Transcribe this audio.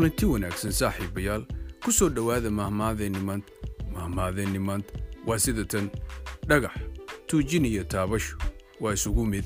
kulanti wanaagsan saaxiibayaal. Ku soo dhowaada mahmaadeenni maanta mahmaadeenni maanta waa sida tan dhagax tuujin iyo taabashu waa isugu mid.